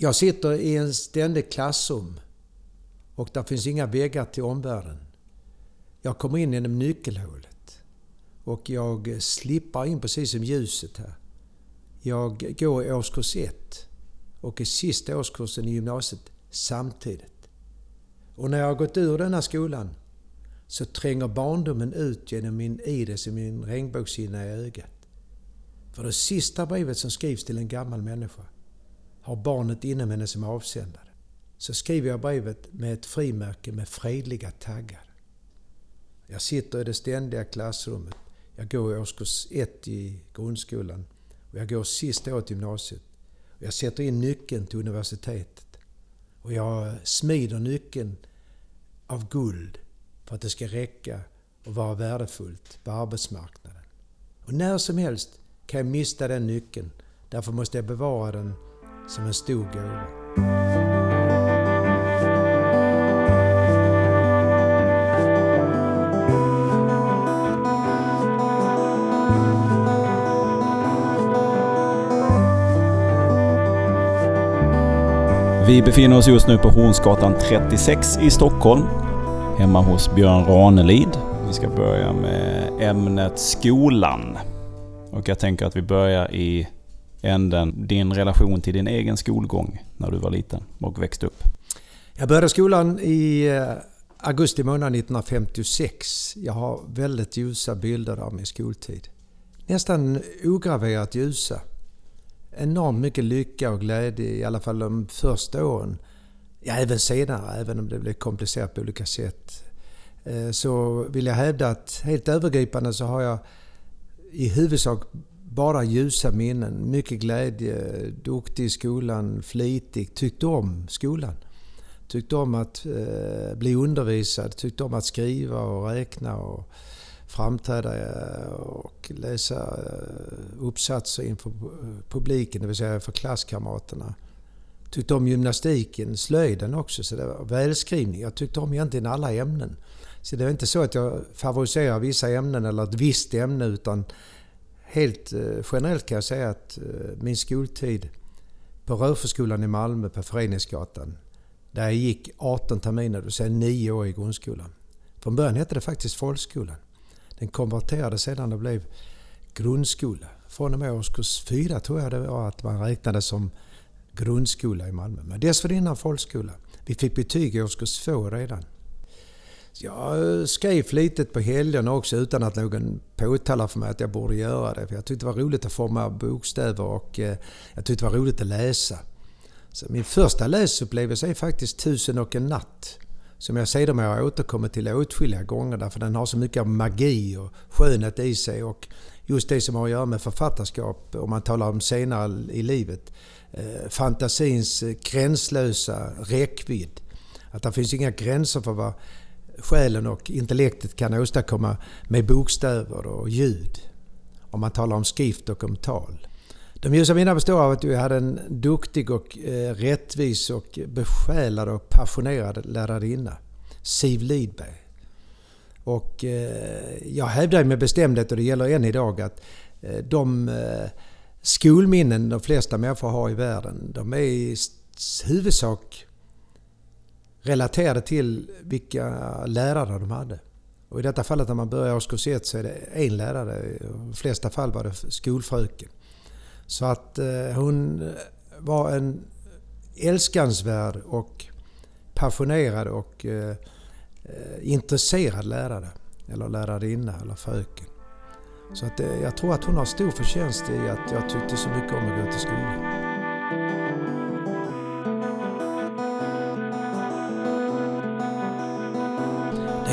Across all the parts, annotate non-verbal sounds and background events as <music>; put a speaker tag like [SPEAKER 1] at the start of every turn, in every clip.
[SPEAKER 1] Jag sitter i en ständig klassrum och där finns inga väggar till omvärlden. Jag kommer in genom nyckelhålet och jag slippar in precis som ljuset här. Jag går i årskurs 1 och i sista årskursen i gymnasiet samtidigt. Och när jag har gått ur denna skolan så tränger barndomen ut genom min iris i min regnbågshinna i ögat. För det sista brevet som skrivs till en gammal människa har barnet inom henne som avsändare. Så skriver jag brevet med ett frimärke med fredliga taggar. Jag sitter i det ständiga klassrummet. Jag går i årskurs 1 i grundskolan och jag går sista året i gymnasiet. Jag sätter in nyckeln till universitetet. Och jag smider nyckeln av guld för att det ska räcka och vara värdefullt på arbetsmarknaden. Och när som helst kan jag mista den nyckeln. Därför måste jag bevara den som en stor gåva.
[SPEAKER 2] Vi befinner oss just nu på Hornsgatan 36 i Stockholm. Hemma hos Björn Ranelid. Vi ska börja med ämnet skolan. Och jag tänker att vi börjar i änden din relation till din egen skolgång när du var liten och växte upp.
[SPEAKER 1] Jag började skolan i eh, augusti månad 1956. Jag har väldigt ljusa bilder av min skoltid. Nästan ograverat ljusa. Enormt mycket lycka och glädje, i alla fall de första åren. Ja, även senare, även om det blev komplicerat på olika sätt. Eh, så vill jag hävda att helt övergripande så har jag i huvudsak bara ljusa minnen. Mycket glädje, duktig i skolan, flitig, tyckte om skolan. Tyckte om att eh, bli undervisad, tyckte om att skriva och räkna och framträda eh, och läsa eh, uppsatser inför publiken, det vill säga för klasskamraterna. Tyckte om gymnastiken, slöjden också, så det var välskrivning. Jag tyckte om egentligen alla ämnen. Så det var inte så att jag favoriserar vissa ämnen eller ett visst ämne utan helt eh, generellt kan jag säga att eh, min skoltid på Röferskolan i Malmö på Föreningsgatan där jag gick 18 terminer, det vill säga 9 år i grundskolan. Från början hette det faktiskt folkskolan. Den konverterade sedan och blev grundskola. Från och med årskurs 4 tror jag det var att man räknade som grundskola i Malmö. Men dessförinnan folkskola. Vi fick betyg i årskurs 2 redan. Jag skrev flitigt på helgerna också utan att någon påtalade för mig att jag borde göra det. För jag tyckte det var roligt att forma bokstäver och eh, jag tyckte det var roligt att läsa. Så min första läsupplevelse är faktiskt Tusen och en natt. Som jag sedermera har återkommit till åtskilliga gånger därför den har så mycket av magi och skönhet i sig. Och just det som har att göra med författarskap, om man talar om senare i livet. Eh, fantasins eh, gränslösa räckvidd. Att det finns inga gränser för vad själen och intellektet kan åstadkomma med bokstäver och ljud. Om man talar om skrift och om tal. De ljusa minnena består av att du hade en duktig och eh, rättvis och besjälad och passionerad lärarinna. Siv Lidberg. Och eh, jag hävdar med bestämdhet, och det gäller än idag, att eh, de skolminnen de flesta människor har i världen, de är i huvudsak relaterade till vilka lärare de hade. Och i detta fallet när man börjar årskurs 1 så är det en lärare. I de flesta fall var det skolfröken. Så att eh, hon var en älskansvärd och passionerad och eh, eh, intresserad lärare. Eller lärarinna eller fröken. Så att, jag tror att hon har stor förtjänst i att jag tyckte så mycket om att gå till skolan.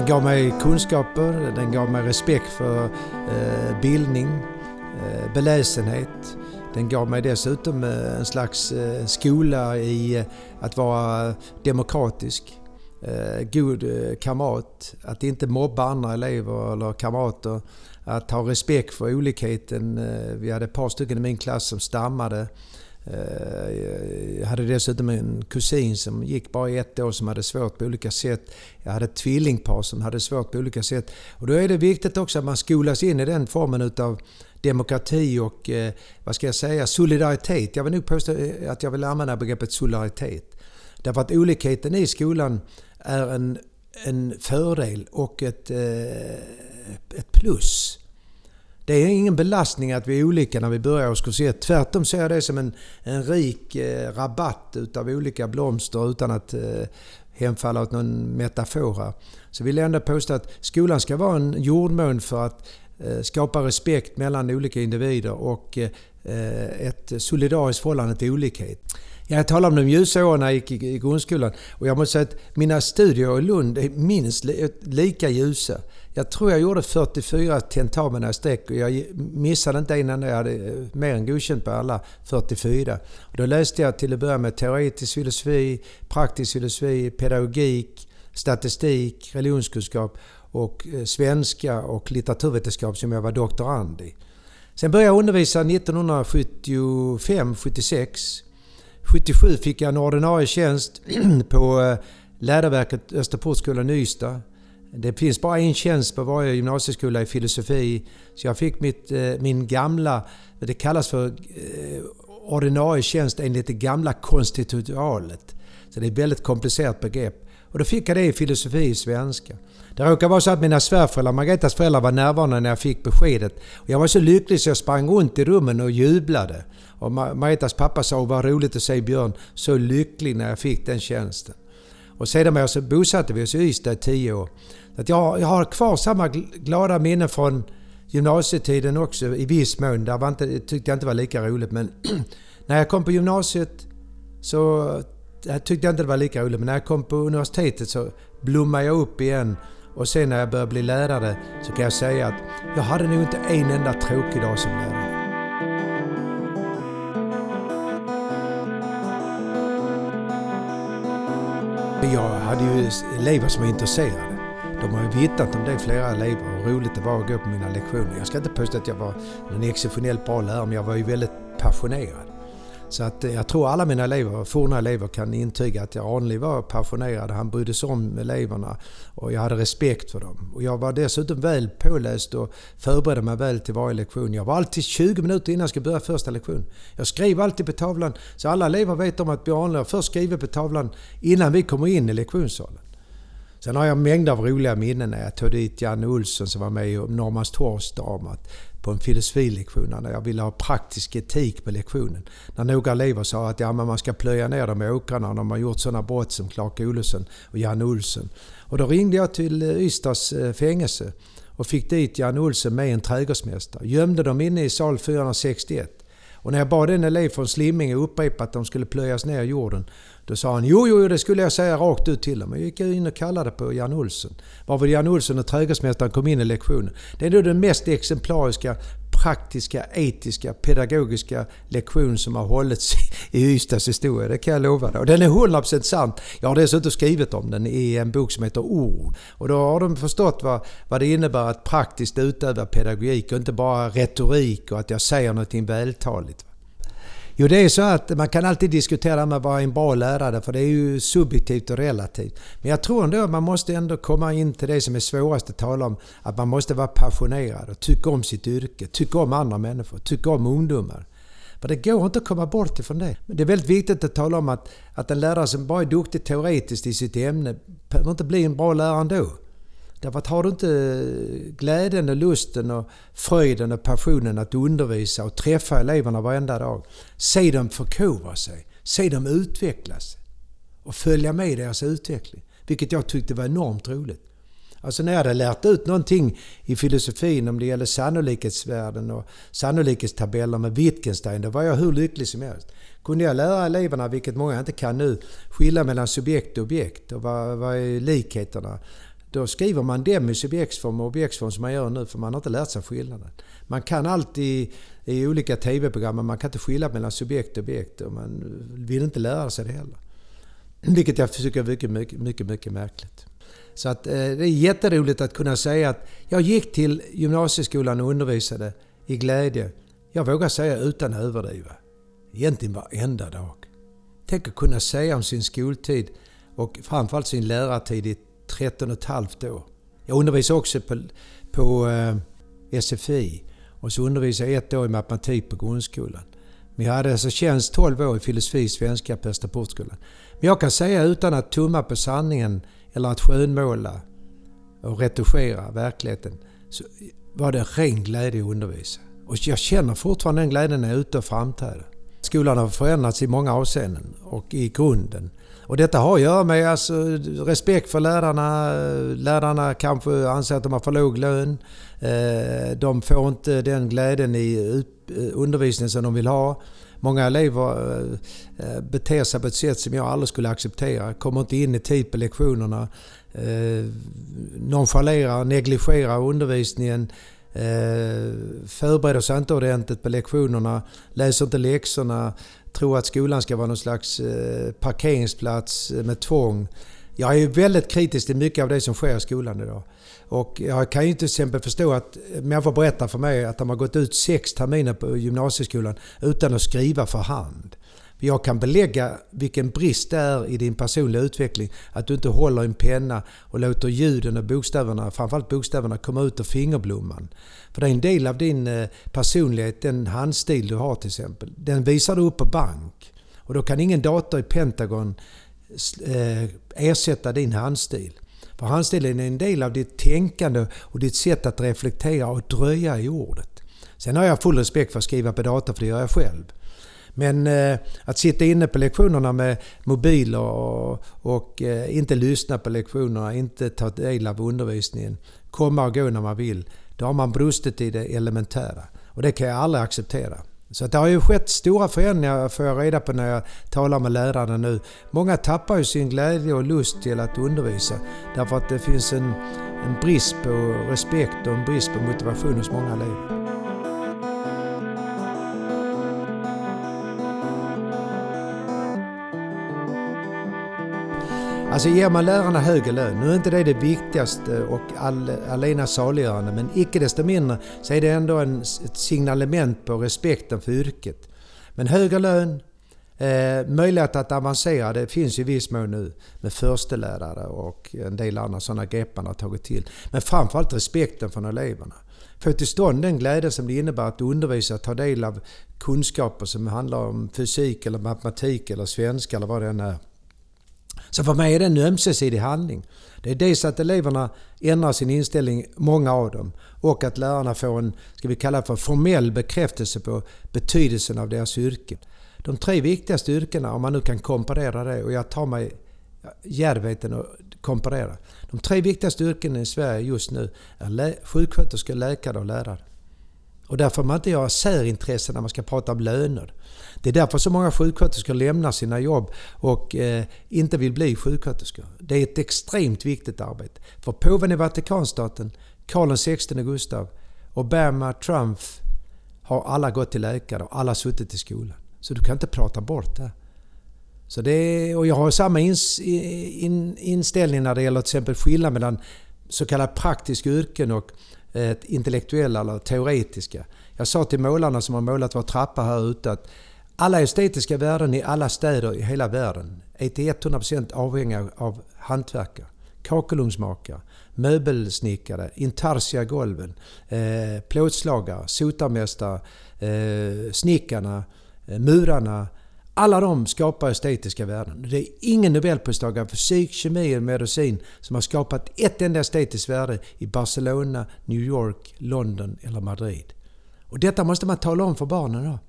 [SPEAKER 1] Den gav mig kunskaper, den gav mig respekt för eh, bildning, eh, beläsenhet. Den gav mig dessutom eh, en slags eh, skola i eh, att vara demokratisk, eh, god eh, kamrat, att inte mobba andra elever eller kamrater, att ha respekt för olikheten. Eh, vi hade ett par stycken i min klass som stammade. Eh, jag hade dessutom en kusin som gick bara ett år som hade svårt på olika sätt. Jag hade ett tvillingpar som hade svårt på olika sätt. Och då är det viktigt också att man skolas in i den formen utav demokrati och, eh, vad ska jag säga, solidaritet. Jag vill nog påstå eh, att jag vill använda begreppet solidaritet. Därför att olikheten i skolan är en, en fördel och ett, ett plus. Det är ingen belastning att vi är olika när vi börjar årskurs 1. Tvärtom ser jag det som en, en rik eh, rabatt utav olika blomster utan att eh, hemfalla åt någon metafor här. Så vill jag ändå påstå att skolan ska vara en jordmån för att eh, skapa respekt mellan olika individer och eh, ett solidariskt förhållande till olikhet. Jag talade om de ljusa åren när jag gick i grundskolan och jag måste säga att mina studier i Lund är minst lika ljusa. Jag tror jag gjorde 44 tentamina i sträck och jag missade inte en enda. Jag hade eh, mer än godkänt på alla 44. Och då läste jag till att börja med teoretisk filosofi, praktisk filosofi, pedagogik, statistik, religionskunskap och eh, svenska och litteraturvetenskap som jag var doktorand i. Sen började jag undervisa 1975-76. 77 fick jag en ordinarie tjänst <clears throat> på eh, Läroverket Österportskolan i Ystad. Det finns bara en tjänst på varje gymnasieskola i filosofi. Så jag fick mitt, eh, min gamla, det kallas för eh, ordinarie tjänst enligt det gamla konstitutualet. Så det är ett väldigt komplicerat begrepp. Och då fick jag det i filosofi i svenska. Det råkar vara så att mina svärföräldrar, Margaretas föräldrar, var närvarande när jag fick beskedet. Och jag var så lycklig så jag sprang runt i rummen och jublade. Och Margaretas pappa sa vad roligt att se Björn så lycklig när jag fick den tjänsten. Och sedan så bosatte vi oss i Ystad i tio år. Att jag, jag har kvar samma glada minnen från gymnasietiden också i viss mån. Där var inte, tyckte jag inte var lika roligt men <clears throat> när jag kom på gymnasiet så jag tyckte jag inte det var lika roligt. Men när jag kom på universitetet så blommade jag upp igen. Och sen när jag började bli lärare så kan jag säga att jag hade nog inte en enda tråkig dag som lärare. Jag hade ju elever som var intresserade. De har ju vittnat om det, flera elever, hur roligt det var att gå på mina lektioner. Jag ska inte påstå att jag var en exceptionellt bra lärare, men jag var ju väldigt passionerad. Så att eh, jag tror alla mina elever, forna elever kan intyga att jag Arnli var passionerad. Han brydde sig om eleverna och jag hade respekt för dem. Och jag var dessutom väl påläst och förberedde mig väl till varje lektion. Jag var alltid 20 minuter innan jag skulle börja första lektion. Jag skrev alltid på tavlan så alla elever vet om att Björn Arnli har först skrivit på tavlan innan vi kommer in i lektionssalen. Sen har jag mängder av roliga minnen när jag tog dit Janne Olsson som var med i Norrmalmstorgsdramat på en filosofilektion när jag ville ha praktisk etik på lektionen. När några elever sa att ja, men man ska plöja ner dem i åkrarna när man gjort sådana brott som Clark Olofsson och Janne Olsson. Och då ringde jag till eh, Ystads eh, fängelse och fick dit Janne Olsson med en trädgårdsmästare. Gömde dem inne i sal 461. Och när jag bad en elev från Slimminge upprepa att de skulle plöjas ner i jorden då sa han jo, jo, det skulle jag säga rakt ut till dem. Jag gick in och kallade på Jan Olsson. Varvid Jan Olsson och trädgårdsmästaren kom in i lektionen. Det är nog den mest exemplariska praktiska, etiska, pedagogiska lektion som har hållits i Ystads historia. Det kan jag lova dig. Och den är 100% sant. Jag har dessutom skrivit om den i en bok som heter Ord. Och då har de förstått vad, vad det innebär att praktiskt utöva pedagogik och inte bara retorik och att jag säger någonting vältaligt. Jo, det är så att man kan alltid diskutera med vad en bra lärare för det är ju subjektivt och relativt. Men jag tror ändå att man måste ändå komma in till det som är svårast att tala om. Att man måste vara passionerad och tycka om sitt yrke, tycka om andra människor, tycka om ungdomar. För det går inte att komma bort ifrån det. Men det är väldigt viktigt att tala om att, att en lärare som bara är duktig teoretiskt i sitt ämne behöver inte bli en bra lärare ändå. Därför att har du inte glädjen och lusten och fröjden och passionen att undervisa och träffa eleverna varenda dag. Se dem förkovra sig. Se dem utvecklas. Och följa med deras utveckling. Vilket jag tyckte var enormt roligt. Alltså när jag hade lärt ut någonting i filosofin om det gäller sannolikhetsvärden och sannolikhetstabeller med Wittgenstein, då var jag hur lycklig som helst. Kunde jag lära eleverna, vilket många inte kan nu, skilja mellan subjekt och objekt och vad, vad är likheterna? Då skriver man dem i subjektsform och objektsform som man gör nu för man har inte lärt sig skillnaden. Man kan alltid i olika TV-program men man kan inte skilja mellan subjekt och objekt och man vill inte lära sig det heller. Vilket jag tycker är mycket, mycket, mycket, mycket märkligt. Så att, eh, det är jätteroligt att kunna säga att jag gick till gymnasieskolan och undervisade i glädje. Jag vågar säga utan att överdriva. Egentligen varenda dag. Tänk att kunna säga om sin skoltid och framförallt sin lärartid i 13 och ett halvt år. Jag undervisade också på, på eh, SFI och så undervisade jag ett år i matematik på grundskolan. Men jag hade alltså tjänst 12 år i filosofi, svenska på Östra Portskolan. Men jag kan säga utan att tumma på sanningen eller att skönmåla och retuschera verkligheten så var det ren glädje att undervisa. Och jag känner fortfarande den glädjen när jag är ute och framträder. Skolan har förändrats i många avseenden och i grunden. Och detta har att göra med alltså, respekt för lärarna. Lärarna kanske anser att de har för låg lön. Eh, de får inte den glädjen i eh, undervisningen som de vill ha. Många elever eh, beter sig på ett sätt som jag aldrig skulle acceptera. Kommer inte in i typ tid på lektionerna. Nonchalerar, negligerar undervisningen. Förbereder sig inte ordentligt på lektionerna. Läser inte läxorna tror att skolan ska vara någon slags eh, parkeringsplats eh, med tvång. Jag är väldigt kritisk till mycket av det som sker i skolan idag. Och jag kan ju inte till exempel förstå att människor berättar för mig att de har gått ut sex terminer på gymnasieskolan utan att skriva för hand. Jag kan belägga vilken brist det är i din personliga utveckling att du inte håller en penna och låter ljuden och bokstäverna, framförallt bokstäverna, komma ut ur fingerblomman. För det är en del av din eh, personlighet, den handstil du har till exempel. Den visar du upp på bank. Och då kan ingen dator i Pentagon eh, ersätta din handstil. För handstilen är en del av ditt tänkande och ditt sätt att reflektera och dröja i ordet. Sen har jag full respekt för att skriva på dator, för det gör jag själv. Men eh, att sitta inne på lektionerna med mobiler och, och eh, inte lyssna på lektionerna, inte ta del av undervisningen, komma och gå när man vill. Då har man brustit i det elementära. Och det kan jag aldrig acceptera. Så det har ju skett stora förändringar får jag reda på när jag talar med lärarna nu. Många tappar ju sin glädje och lust till att undervisa därför att det finns en, en brist på respekt och en brist på motivation hos många elever. Alltså ger man lärarna högre lön, nu är inte det det viktigaste och all, allena saliggörande men icke desto mindre så är det ändå en, ett signalement på respekten för yrket. Men högre lön, eh, möjlighet att avancera, det finns i viss mån nu med förstelärare och en del andra sådana grepp man har tagit till. Men framförallt respekten från eleverna. Få till stånd den glädje som det innebär att undervisa, ta del av kunskaper som handlar om fysik eller matematik eller svenska eller vad det än är. Så för mig är det en ömsesidig handling. Det är dels att eleverna ändrar sin inställning, många av dem, och att lärarna får en, ska vi kalla för formell bekräftelse på betydelsen av deras yrke. De tre viktigaste yrkena, om man nu kan komparera det, och jag tar mig djärvheten att komparera. De tre viktigaste yrkena i Sverige just nu är sjuksköterskor, läkare och lärare. Och därför får man inte göra särintressen när man ska prata om löner. Det är därför så många sjuksköterskor lämnar sina jobb och eh, inte vill bli sjuksköterskor. Det är ett extremt viktigt arbete. För påven i Vatikanstaten, Karl XVI Gustav Obama, Trump har alla gått till läkare och alla suttit i skolan. Så du kan inte prata bort det. Så det och jag har samma ins, in, inställning när det gäller till exempel skillnad mellan så kallade praktiska yrken och Eh, intellektuella eller teoretiska. Jag sa till målarna som har målat vår trappa här ute att alla estetiska värden i alla städer i hela världen är till 100% avhängiga av hantverkare. Kakelugnsmakare, möbelsnickare, intarsia golven, eh, plåtslagare, sotarmästare, eh, snickarna, eh, murarna. Alla de skapar estetiska värden. Det är ingen nobelpristagare i fysik, kemi eller medicin som har skapat ett enda estetiskt värde i Barcelona, New York, London eller Madrid. Och detta måste man tala om för barnen då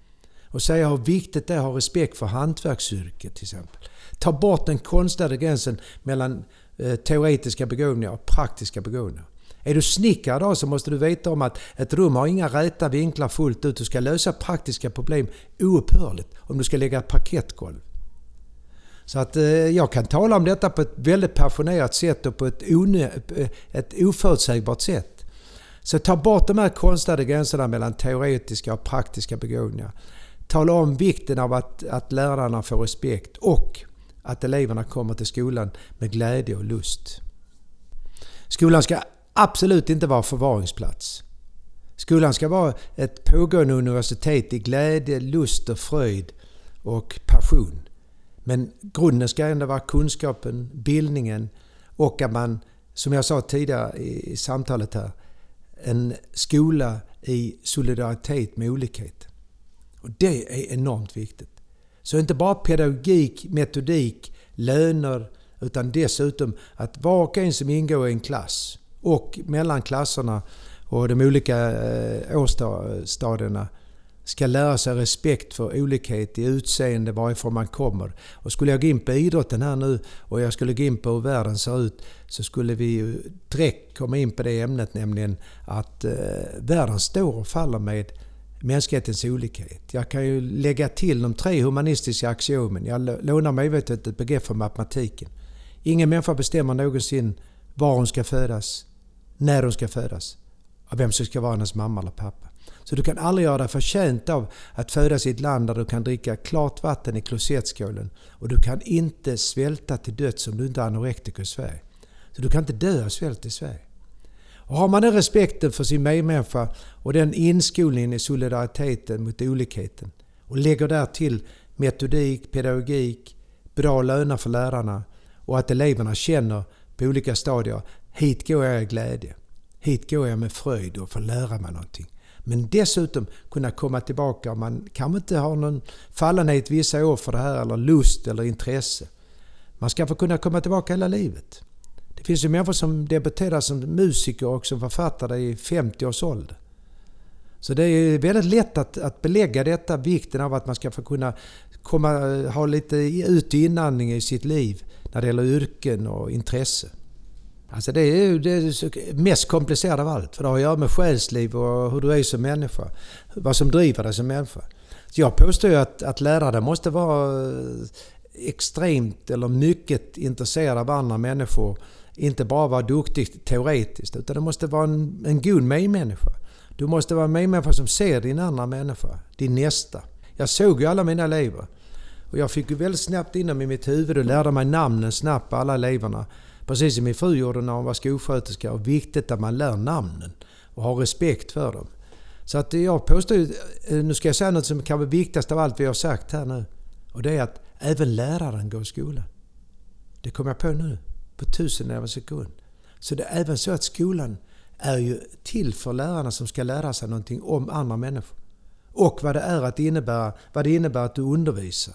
[SPEAKER 1] och säga hur viktigt det är att ha respekt för hantverksyrket till exempel. Ta bort den konstlade gränsen mellan eh, teoretiska begåvningar och praktiska begåvningar. Är du snickare då så måste du veta om att ett rum har inga räta vinklar fullt ut. Du ska lösa praktiska problem oupphörligt om du ska lägga ett parkettgolv. Så att eh, jag kan tala om detta på ett väldigt passionerat sätt och på ett, onö, eh, ett oförutsägbart sätt. Så ta bort de här konstlade gränserna mellan teoretiska och praktiska begåvningar tala om vikten av att, att lärarna får respekt och att eleverna kommer till skolan med glädje och lust. Skolan ska absolut inte vara förvaringsplats. Skolan ska vara ett pågående universitet i glädje, lust och fröjd och passion. Men grunden ska ändå vara kunskapen, bildningen och att man, som jag sa tidigare i samtalet här, en skola i solidaritet med olikhet. Och det är enormt viktigt. Så inte bara pedagogik, metodik, löner, utan dessutom att var och en som ingår i en klass och mellan klasserna och de olika eh, årsstadierna ska lära sig respekt för olikhet i utseende varifrån man kommer. Och skulle jag gå in på idrotten här nu och jag skulle gå in på hur världen ser ut så skulle vi direkt komma in på det ämnet nämligen att eh, världen står och faller med mänsklighetens olikhet. Jag kan ju lägga till de tre humanistiska axiomen. Jag lånar medvetet ett begrepp från matematiken. Ingen människa bestämmer någonsin var hon ska födas, när hon ska födas av vem som ska vara hennes mamma eller pappa. Så du kan aldrig göra dig förtjänt av att födas i ett land där du kan dricka klart vatten i klosettskålen. Och du kan inte svälta till döds om du inte är anorektiker i Sverige. Så du kan inte dö av svält i Sverige. Och har man den respekten för sin medmänniska och den inskolningen i solidariteten mot olikheten och lägger där till metodik, pedagogik, bra löner för lärarna och att eleverna känner på olika stadier hit går jag i glädje. Hit går jag med fröjd och får lära mig någonting. Men dessutom kunna komma tillbaka om man kanske inte har någon fallenhet vissa år för det här eller lust eller intresse. Man ska få kunna komma tillbaka hela livet. Det finns ju människor som debuterar som musiker och som författare i 50 års ålder. Så det är väldigt lätt att, att belägga detta, vikten av att man ska få kunna komma, eh, ha lite ut och inandning i sitt liv när det gäller yrken och intresse. Alltså det är ju det mest komplicerade av allt. För det har att göra med själsliv och hur du är som människa. Vad som driver dig som människa. Så jag påstår ju att, att lärare måste vara eh, extremt eller mycket intresserade av andra människor. Inte bara vara duktig teoretiskt utan det måste vara en, en god medmänniska. Du måste vara en medmänniska som ser din andra människa, din nästa. Jag såg ju alla mina elever. Och jag fick ju väldigt snabbt inom i mitt huvud och lärde mig namnen snabbt på alla eleverna. Precis som min fru gjorde när hon var skolsköterska. Och viktigt att man lär namnen och har respekt för dem. Så att jag påstår, eh, nu ska jag säga något som kan vara viktigast av allt vi har sagt här nu. Och det är att även läraren går i skolan. Det kommer jag på nu, på tusen av en sekund. Så det är även så att skolan är ju till för lärarna som ska lära sig någonting om andra människor. Och vad det är att innebära, vad det innebär att du undervisar.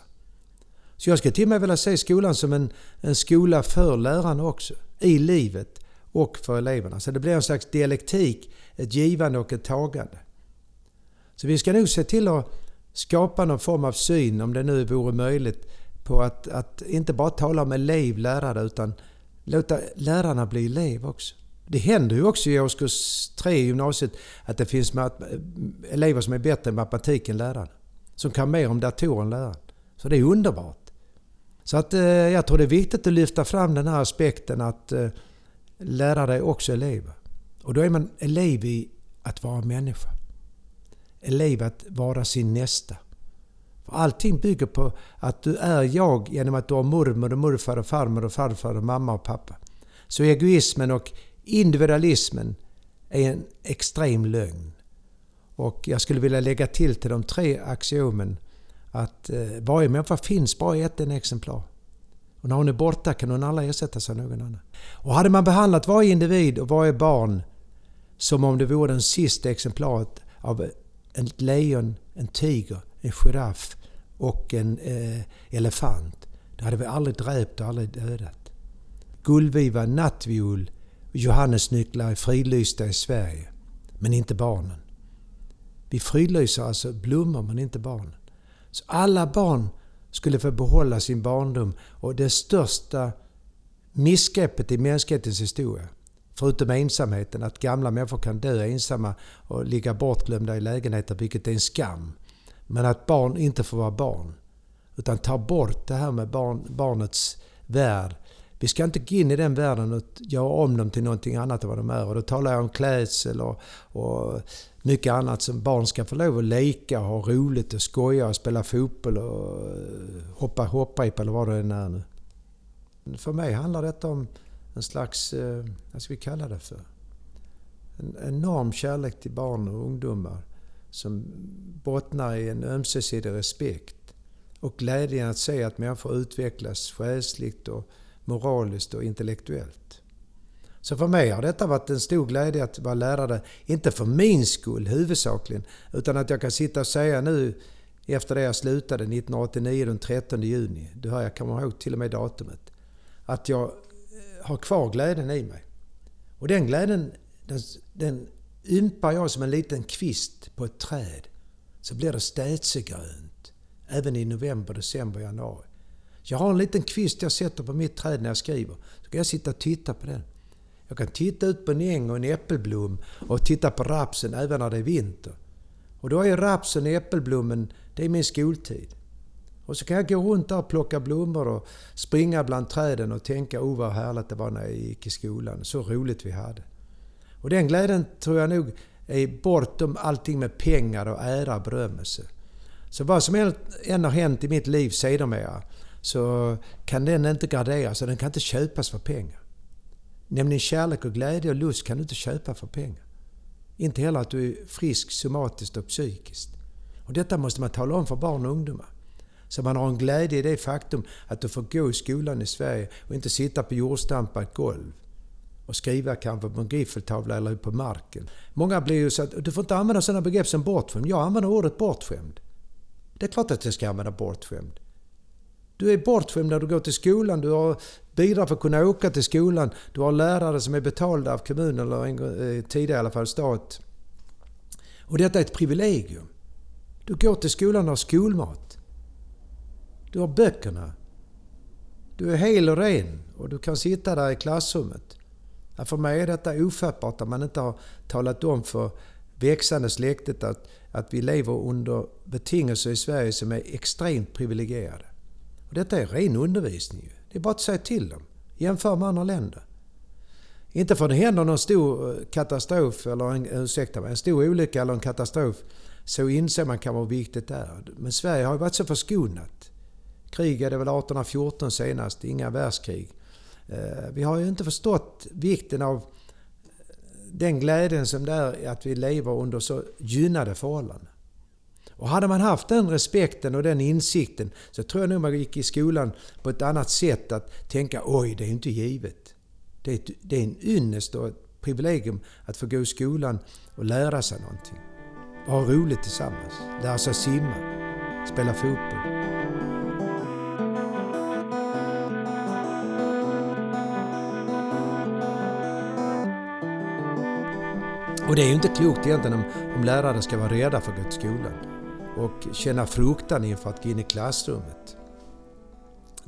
[SPEAKER 1] Så jag skulle till och med vilja se skolan som en, en skola för lärarna också. I livet och för eleverna. Så det blir en slags dialektik, ett givande och ett tagande. Så vi ska nog se till att skapa någon form av syn, om det nu vore möjligt, på att, att inte bara tala om elev, lärare, utan låta lärarna bli elev också. Det händer ju också i årskurs 3 i gymnasiet att det finns elever som är bättre i matematik än läraren. Som kan mer om datorer än läraren. Så det är underbart. Så att, eh, jag tror det är viktigt att lyfta fram den här aspekten att eh, lärare är också elever. Och då är man elev i att vara människa. Elev att vara sin nästa. För allting bygger på att du är jag genom att du har mormor och morfar och farmor och farfar och mamma och pappa. Så egoismen och individualismen är en extrem lögn. Och jag skulle vilja lägga till till de tre axiomen att eh, varje människa finns bara i ett en exemplar. Och när hon är borta kan hon aldrig ersättas av någon annan. Och hade man behandlat varje individ och varje barn som om det vore den sista exemplaret av ett lejon, en tiger, en giraff och en eh, elefant. Då hade vi aldrig dräpt och aldrig dödat. Gullviva, nattviol och johannesnycklar är fridlysta i Sverige. Men inte barnen. Vi fridlyser alltså blommor men inte barnen. Så alla barn skulle få behålla sin barndom och det största missgreppet i mänsklighetens historia. Förutom ensamheten, att gamla människor kan dö ensamma och ligga bortglömda i lägenheter, vilket är en skam. Men att barn inte får vara barn. Utan ta bort det här med barn, barnets värld. Vi ska inte gå in i den världen och göra om dem till någonting annat än vad de är. Och då talar jag om klädsel och, och mycket annat som barn ska få lov att leka ha roligt och skoja och spela fotboll och eh, hoppa hopprep eller vad det än är nu. För mig handlar detta om en slags, eh, vad ska vi kalla det för? En enorm kärlek till barn och ungdomar som bottnar i en ömsesidig respekt. och glädjen att se att människor utvecklas själsligt och moraliskt och intellektuellt. Så för mig har detta varit en stor glädje att vara lärare, inte för min skull huvudsakligen, utan att jag kan sitta och säga nu efter det jag slutade 1989 den 13 juni, du hör jag kommer ihåg till och med datumet, att jag eh, har kvar glädjen i mig. Och den glädjen, den, den ympar jag som en liten kvist på ett träd. Så blir det städsegrönt. Även i november, december, januari. Jag har en liten kvist jag sätter på mitt träd när jag skriver. Så kan jag sitta och titta på den. Jag kan titta ut på en äng och en äppelblom och titta på rapsen även när det är vinter. Och då är rapsen och äppelblommen, det är min skoltid. Och så kan jag gå runt där och plocka blommor och springa bland träden och tänka oh vad härligt det var när jag gick i skolan. Så roligt vi hade. Och den glädjen tror jag nog är bortom allting med pengar och ära och berömmelse. Så vad som än har hänt i mitt liv sedermera så kan den inte graderas och den kan inte köpas för pengar. Nämligen kärlek och glädje och lust kan du inte köpa för pengar. Inte heller att du är frisk somatiskt och psykiskt. Och detta måste man tala om för barn och ungdomar. Så man har en glädje i det faktum att du får gå i skolan i Sverige och inte sitta på jordstampat golv och skriva kanske på en griffeltavla eller på marken. Många blir ju så att du får inte använda sådana begrepp som bortskämd. Jag använder ordet bortskämd. Det är klart att jag ska använda bortskämd. Du är bortskämd när du går till skolan, du har bidrag för att kunna åka till skolan, du har lärare som är betalda av kommunen eller en, eh, tidigare i alla fall stat. Och detta är ett privilegium. Du går till skolan och har skolmat. Du har böckerna. Du är hel och ren och du kan sitta där i klassrummet. För mig är detta ofattbart att man inte har talat om för växande släktet att, att vi lever under betingelser i Sverige som är extremt privilegierade. Och detta är ren undervisning. Det är bara att säga till dem. Jämför med andra länder. Inte för att det händer någon stor eh, katastrof, eller en, ursäkta mig, en stor olycka eller en katastrof, så inser man kan vara viktigt det är. Men Sverige har ju varit så förskonat. Krig är det väl 1814 senast, inga världskrig. Eh, vi har ju inte förstått vikten av eh, den glädjen som det är att vi lever under så gynnade förhållanden. Och hade man haft den respekten och den insikten så tror jag nog man gick i skolan på ett annat sätt att tänka oj, det är inte givet. Det är, ett, det är en ynnest och ett privilegium att få gå i skolan och lära sig någonting. Och ha roligt tillsammans. Lära sig simma, spela fotboll. Och det är ju inte klokt egentligen om, om lärare ska vara rädda för att gå till skolan och känna fruktan inför att gå in i klassrummet.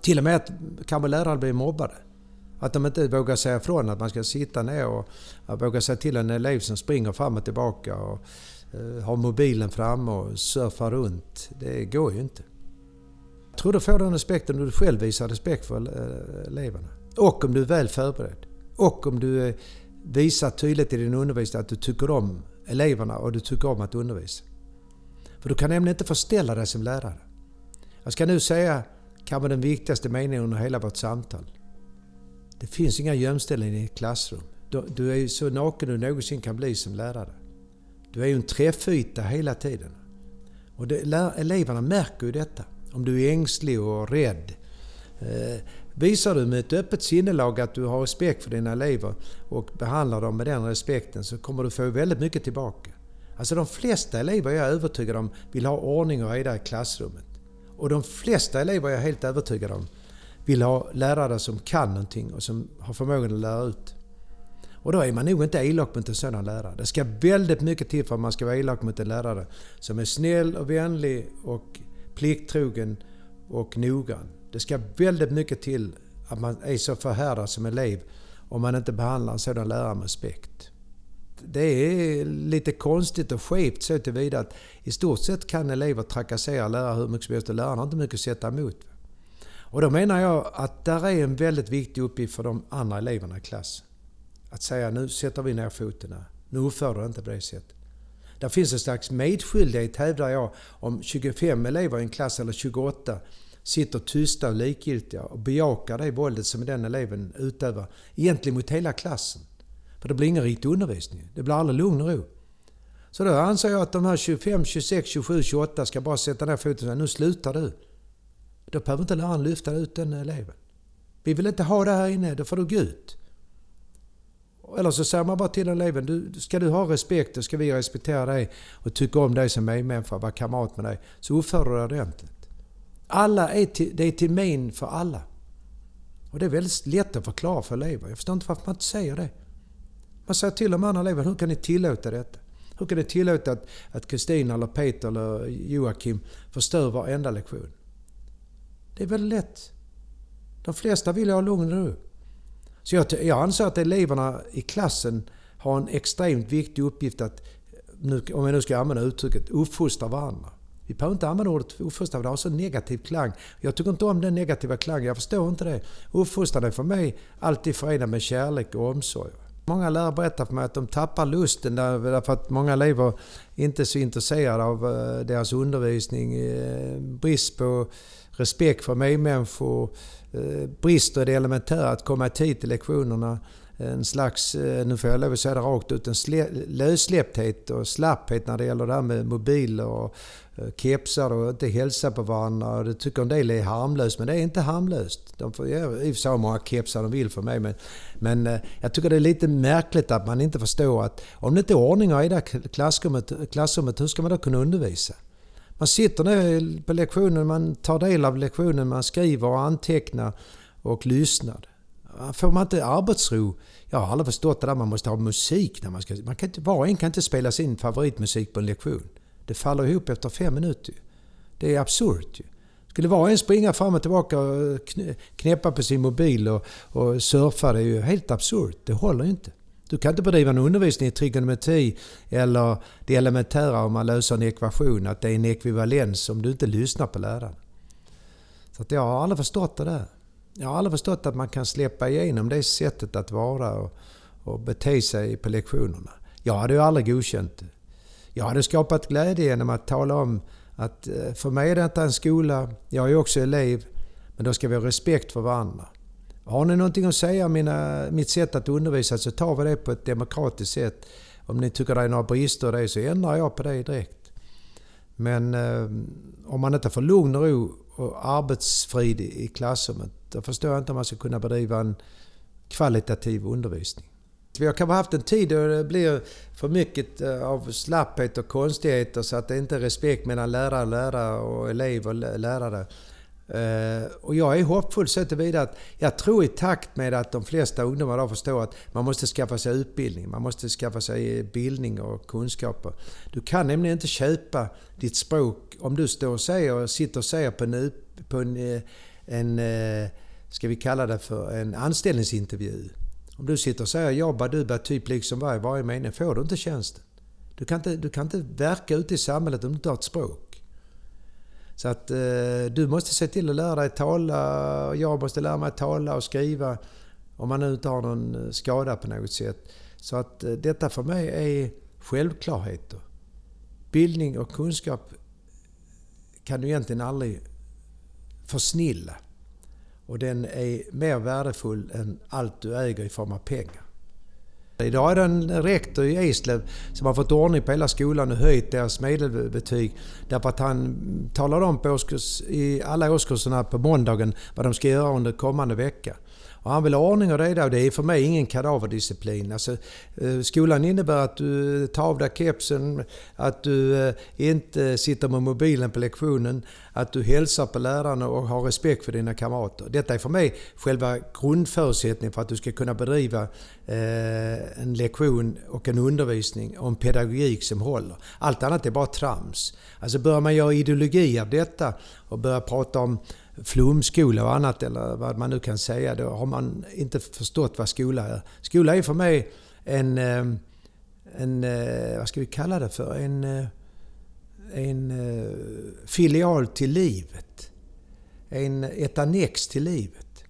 [SPEAKER 1] Till och med att kanske lärare blir mobbade. Att de inte vågar säga ifrån att man ska sitta ner och våga säga till en elev som springer fram och tillbaka och eh, har mobilen framme och surfar runt. Det går ju inte. Jag tror du får den respekten om du själv visar respekt för eh, eleverna. Och om du är väl förberedd. Och om du eh, visar tydligt i din undervisning att du tycker om eleverna och du tycker om att undervisa. För du kan nämligen inte förställa dig som lärare. Jag ska nu säga kanske den viktigaste meningen under hela vårt samtal. Det finns inga gömställen i ett klassrum. Du är så naken du någonsin kan bli som lärare. Du är ju en träffyta hela tiden. Och det, eleverna märker ju detta. Om du är ängslig och rädd. Eh, visar du med ett öppet sinnelag att du har respekt för dina elever och behandlar dem med den respekten så kommer du få väldigt mycket tillbaka. Alltså de flesta elever jag är övertygad om vill ha ordning och reda i klassrummet. Och de flesta elever jag är helt övertygad om vill ha lärare som kan någonting och som har förmågan att lära ut. Och då är man nog inte elak mot en sådan lärare. Det ska väldigt mycket till för att man ska vara elak mot en lärare som är snäll och vänlig och plikttrogen och noggrann. Det ska väldigt mycket till att man är så förhärdad som elev om man inte behandlar en sådan lärare med respekt det är lite konstigt och skevt så tillvida att i stort sett kan elever trakassera lärare hur mycket som helst och lärarna har inte mycket att sätta emot. Och då menar jag att där är en väldigt viktig uppgift för de andra eleverna i klassen. Att säga nu sätter vi ner foten här. Nu uppför du inte på det sättet. Där finns en slags medskyldighet hävdar jag om 25 elever i en klass eller 28 sitter tysta och likgiltiga och bejakar det våldet som den eleven utövar egentligen mot hela klassen. För det blir ingen riktig undervisning. Det blir aldrig lugn och ro. Så då anser jag att de här 25, 26, 27, 28 ska bara sätta ner foten och säga nu slutar du. Då behöver inte läraren lyfta ut den eleven. Vi vill inte ha det här inne, då får du gå ut. Eller så säger man bara till eleven, du, ska du ha respekt, då ska vi respektera dig och tycka om dig som medmänniska, vara kamrat med dig. Så uppför du dig ordentligt. Alla är till, det är till men för alla. Och det är väldigt lätt att förklara för elever. Jag förstår inte varför man inte säger det. Man säger till de andra eleverna, hur kan ni tillåta detta? Hur kan ni tillåta att Kristina, eller Peter eller Joakim förstör varenda lektion? Det är väldigt lätt. De flesta vill ha lugn och ro. Så jag, jag anser att eleverna i klassen har en extremt viktig uppgift att, om jag nu ska använda uttrycket, uppfostra varandra. Vi behöver inte använda ordet uppfostra det har så negativ klang. Jag tycker inte om den negativa klangen, jag förstår inte det. Uppfostran är för mig alltid förenad med kärlek och omsorg. Många lärare berättar för mig att de tappar lusten därför att många elever inte är så intresserade av eh, deras undervisning. Eh, brist på respekt för medmänniskor, eh, brister i det elementära att komma i tid till lektionerna. En slags, eh, nu får jag lov att säga det rakt ut, en lössläppthet och slapphet när det gäller det här med mobiler och eh, kepsar och inte hälsa på varandra. Det tycker en del är harmlöst, men det är inte harmlöst. De får i och för sig ha många kepsar de vill för mig, men, men eh, jag tycker det är lite märkligt att man inte förstår att om det inte är ordning i det klassrummet, klassrummet, hur ska man då kunna undervisa? Man sitter ner på lektionen, man tar del av lektionen, man skriver och antecknar och lyssnar. Får man inte arbetsro? Jag har aldrig förstått det där man måste ha musik när man ska... Man kan inte, var och en kan inte spela sin favoritmusik på en lektion. Det faller ihop efter fem minuter. Det är absurt ju. Skulle var och en springa fram och tillbaka och knäppa på sin mobil och, och surfa, det är ju helt absurt. Det håller ju inte. Du kan inte bedriva en undervisning i trigonometri eller det elementära om man löser en ekvation, att det är en ekvivalens om du inte lyssnar på läraren. Så att jag har aldrig förstått det där. Jag har aldrig förstått att man kan släppa igenom det sättet att vara och, och bete sig på lektionerna. Jag hade ju aldrig godkänt det. Jag hade skapat glädje genom att tala om att eh, för mig är detta en skola, jag är också elev, men då ska vi ha respekt för varandra. Har ni någonting att säga om mina, mitt sätt att undervisa så tar vi det på ett demokratiskt sätt. Om ni tycker det är några brister i det så ändrar jag på det direkt. Men eh, om man inte får lugn och ro och arbetsfrid i klassrummet, då förstår jag inte om man ska kunna bedriva en kvalitativ undervisning. Vi har kanske haft en tid då det blir för mycket eh, av slapphet och konstigheter så att det inte är respekt mellan lärare och lärare och elev och lärare. Eh, och jag är hoppfull så tillvida att jag tror i takt med att de flesta ungdomar då förstår att man måste skaffa sig utbildning, man måste skaffa sig bildning och kunskaper. Du kan nämligen inte köpa ditt språk om du står och säger, sitter och säger på en, på en, eh, en eh, ska vi kalla det för en anställningsintervju om du sitter och säger jobba du bär typ liksom varje, varje mening, får du inte tjänsten. Du kan inte, du kan inte verka ute i samhället om du inte har ett språk. Så att eh, du måste se till att lära dig tala, och jag måste lära mig tala och skriva om man nu inte har någon eh, skada på något sätt. Så att eh, detta för mig är självklarheter. Bildning och kunskap kan du egentligen aldrig försnilla. Och den är mer värdefull än allt du äger i form av pengar. Idag är det en rektor i Eslöv som har fått ordning på hela skolan och höjt deras medelbetyg. Därför att han talar om på årskurs, i alla årskurserna på måndagen vad de ska göra under kommande vecka. Och han vill ha ordning och reda och det är för mig ingen kadaverdisciplin. Alltså, eh, skolan innebär att du tar av dig kepsen, att du eh, inte sitter med mobilen på lektionen, att du hälsar på lärarna och har respekt för dina kamrater. Detta är för mig själva grundförutsättningen för att du ska kunna bedriva eh, en lektion och en undervisning och en pedagogik som håller. Allt annat är bara trams. Alltså börjar man göra ideologi av detta och börjar prata om flumskola och annat eller vad man nu kan säga. Då har man inte förstått vad skola är. Skola är för mig en, eh, en eh, vad ska vi kalla det för, en, eh, en filial till livet. En, ett annex till livet.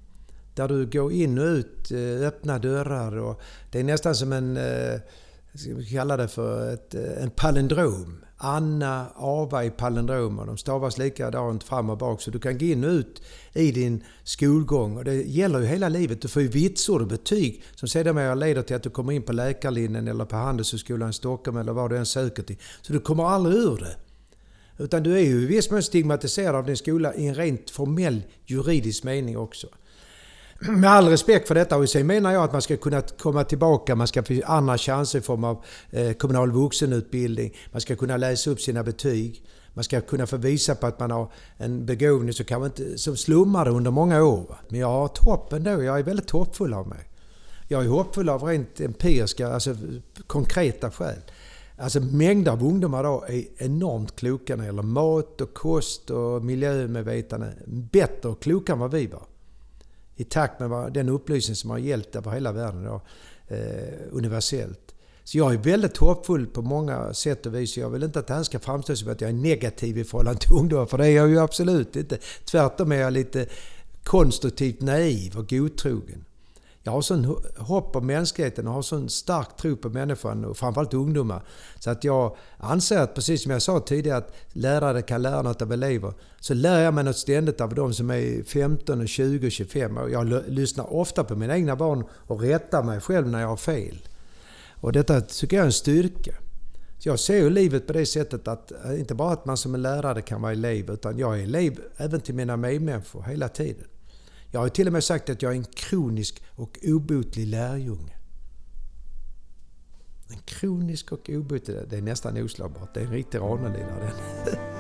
[SPEAKER 1] Där du går in och ut, öppna dörrar och det är nästan som en, ska vi kalla det för ett, eh, en palindrom. Anna, Ava i palindromer. De stavas likadant fram och bak. Så du kan gå in och ut i din skolgång. Och det gäller ju hela livet. Du får ju vitsord och betyg som sedermera leder till att du kommer in på läkarlinjen eller på Handelshögskolan i Stockholm eller vad du än söker till. Så du kommer aldrig ur det. Utan du är ju i viss mån stigmatiserad av din skola i en rent formell juridisk mening också. Med all respekt för detta och sen menar jag att man ska kunna komma tillbaka, man ska få andra chanser i form av eh, kommunal vuxenutbildning, man ska kunna läsa upp sina betyg, man ska kunna få visa på att man har en begåvning som kanske inte som slummade under många år. Men jag har ett hopp ändå, jag är väldigt hoppfull av mig. Jag är hoppfull av rent empiriska, alltså konkreta skäl. Alltså mängder av ungdomar idag är enormt kloka när det gäller mat och kost och miljömedvetande. Bättre och klokare än vad vi var. I takt med den upplysning som har gällt över hela världen då, eh, universellt. Så jag är väldigt hoppfull på många sätt och vis. Jag vill inte att det här ska framstå som att jag är negativ i förhållande till ungdomar, för det är jag ju absolut inte. Tvärtom är jag lite konstruktivt naiv och godtrogen. Jag har sån hopp om mänskligheten och har sån stark tro på människan och framförallt ungdomar. Så att jag anser att, precis som jag sa tidigare, att lärare kan lära något av elever. Så lär jag mig något ständigt av de som är 15, 20 och 25 år. Jag lyssnar ofta på mina egna barn och rättar mig själv när jag har fel. Och detta tycker jag är en styrka. Så jag ser ju livet på det sättet att eh, inte bara att man som en lärare kan vara elev, utan jag är elev även till mina medmänniskor hela tiden. Jag har till och med sagt att jag är en kronisk och obotlig lärjunge. En kronisk och obotlig, det är nästan oslagbart. Det är en riktig Ranelidare. den. <laughs>